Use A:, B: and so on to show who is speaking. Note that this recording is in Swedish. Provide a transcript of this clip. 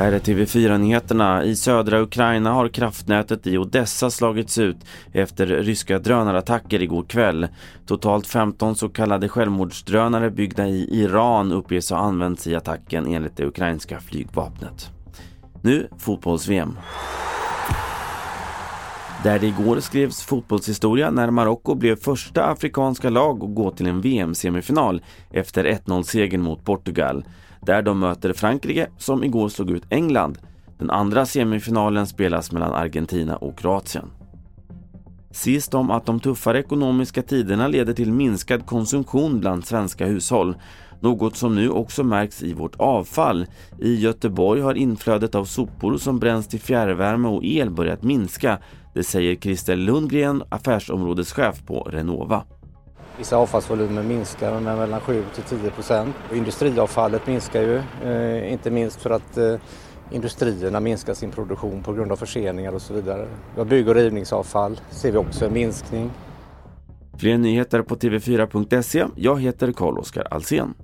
A: Här är TV4-nyheterna. I södra Ukraina har kraftnätet i Odessa slagits ut efter ryska drönarattacker igår kväll. Totalt 15 så kallade självmordsdrönare byggda i Iran uppges ha använts i attacken enligt det ukrainska flygvapnet. Nu fotbolls-VM. Där det igår skrevs fotbollshistoria när Marocko blev första afrikanska lag att gå till en VM-semifinal efter 1-0-segern mot Portugal. Där de möter Frankrike som igår slog ut England. Den andra semifinalen spelas mellan Argentina och Kroatien. Sist om att de tuffare ekonomiska tiderna leder till minskad konsumtion bland svenska hushåll. Något som nu också märks i vårt avfall. I Göteborg har inflödet av sopor som bränns till fjärrvärme och el börjat minska. Det säger Christer Lundgren, affärsområdeschef på Renova.
B: Vissa avfallsvolymer minskar med mellan 7 till 10 procent. Industriavfallet minskar ju, eh, inte minst för att eh, industrierna minskar sin produktion på grund av förseningar och så vidare. Vi har bygg och rivningsavfall, ser vi också en minskning.
A: Fler nyheter på tv4.se. Jag heter Carl-Oskar Alsen.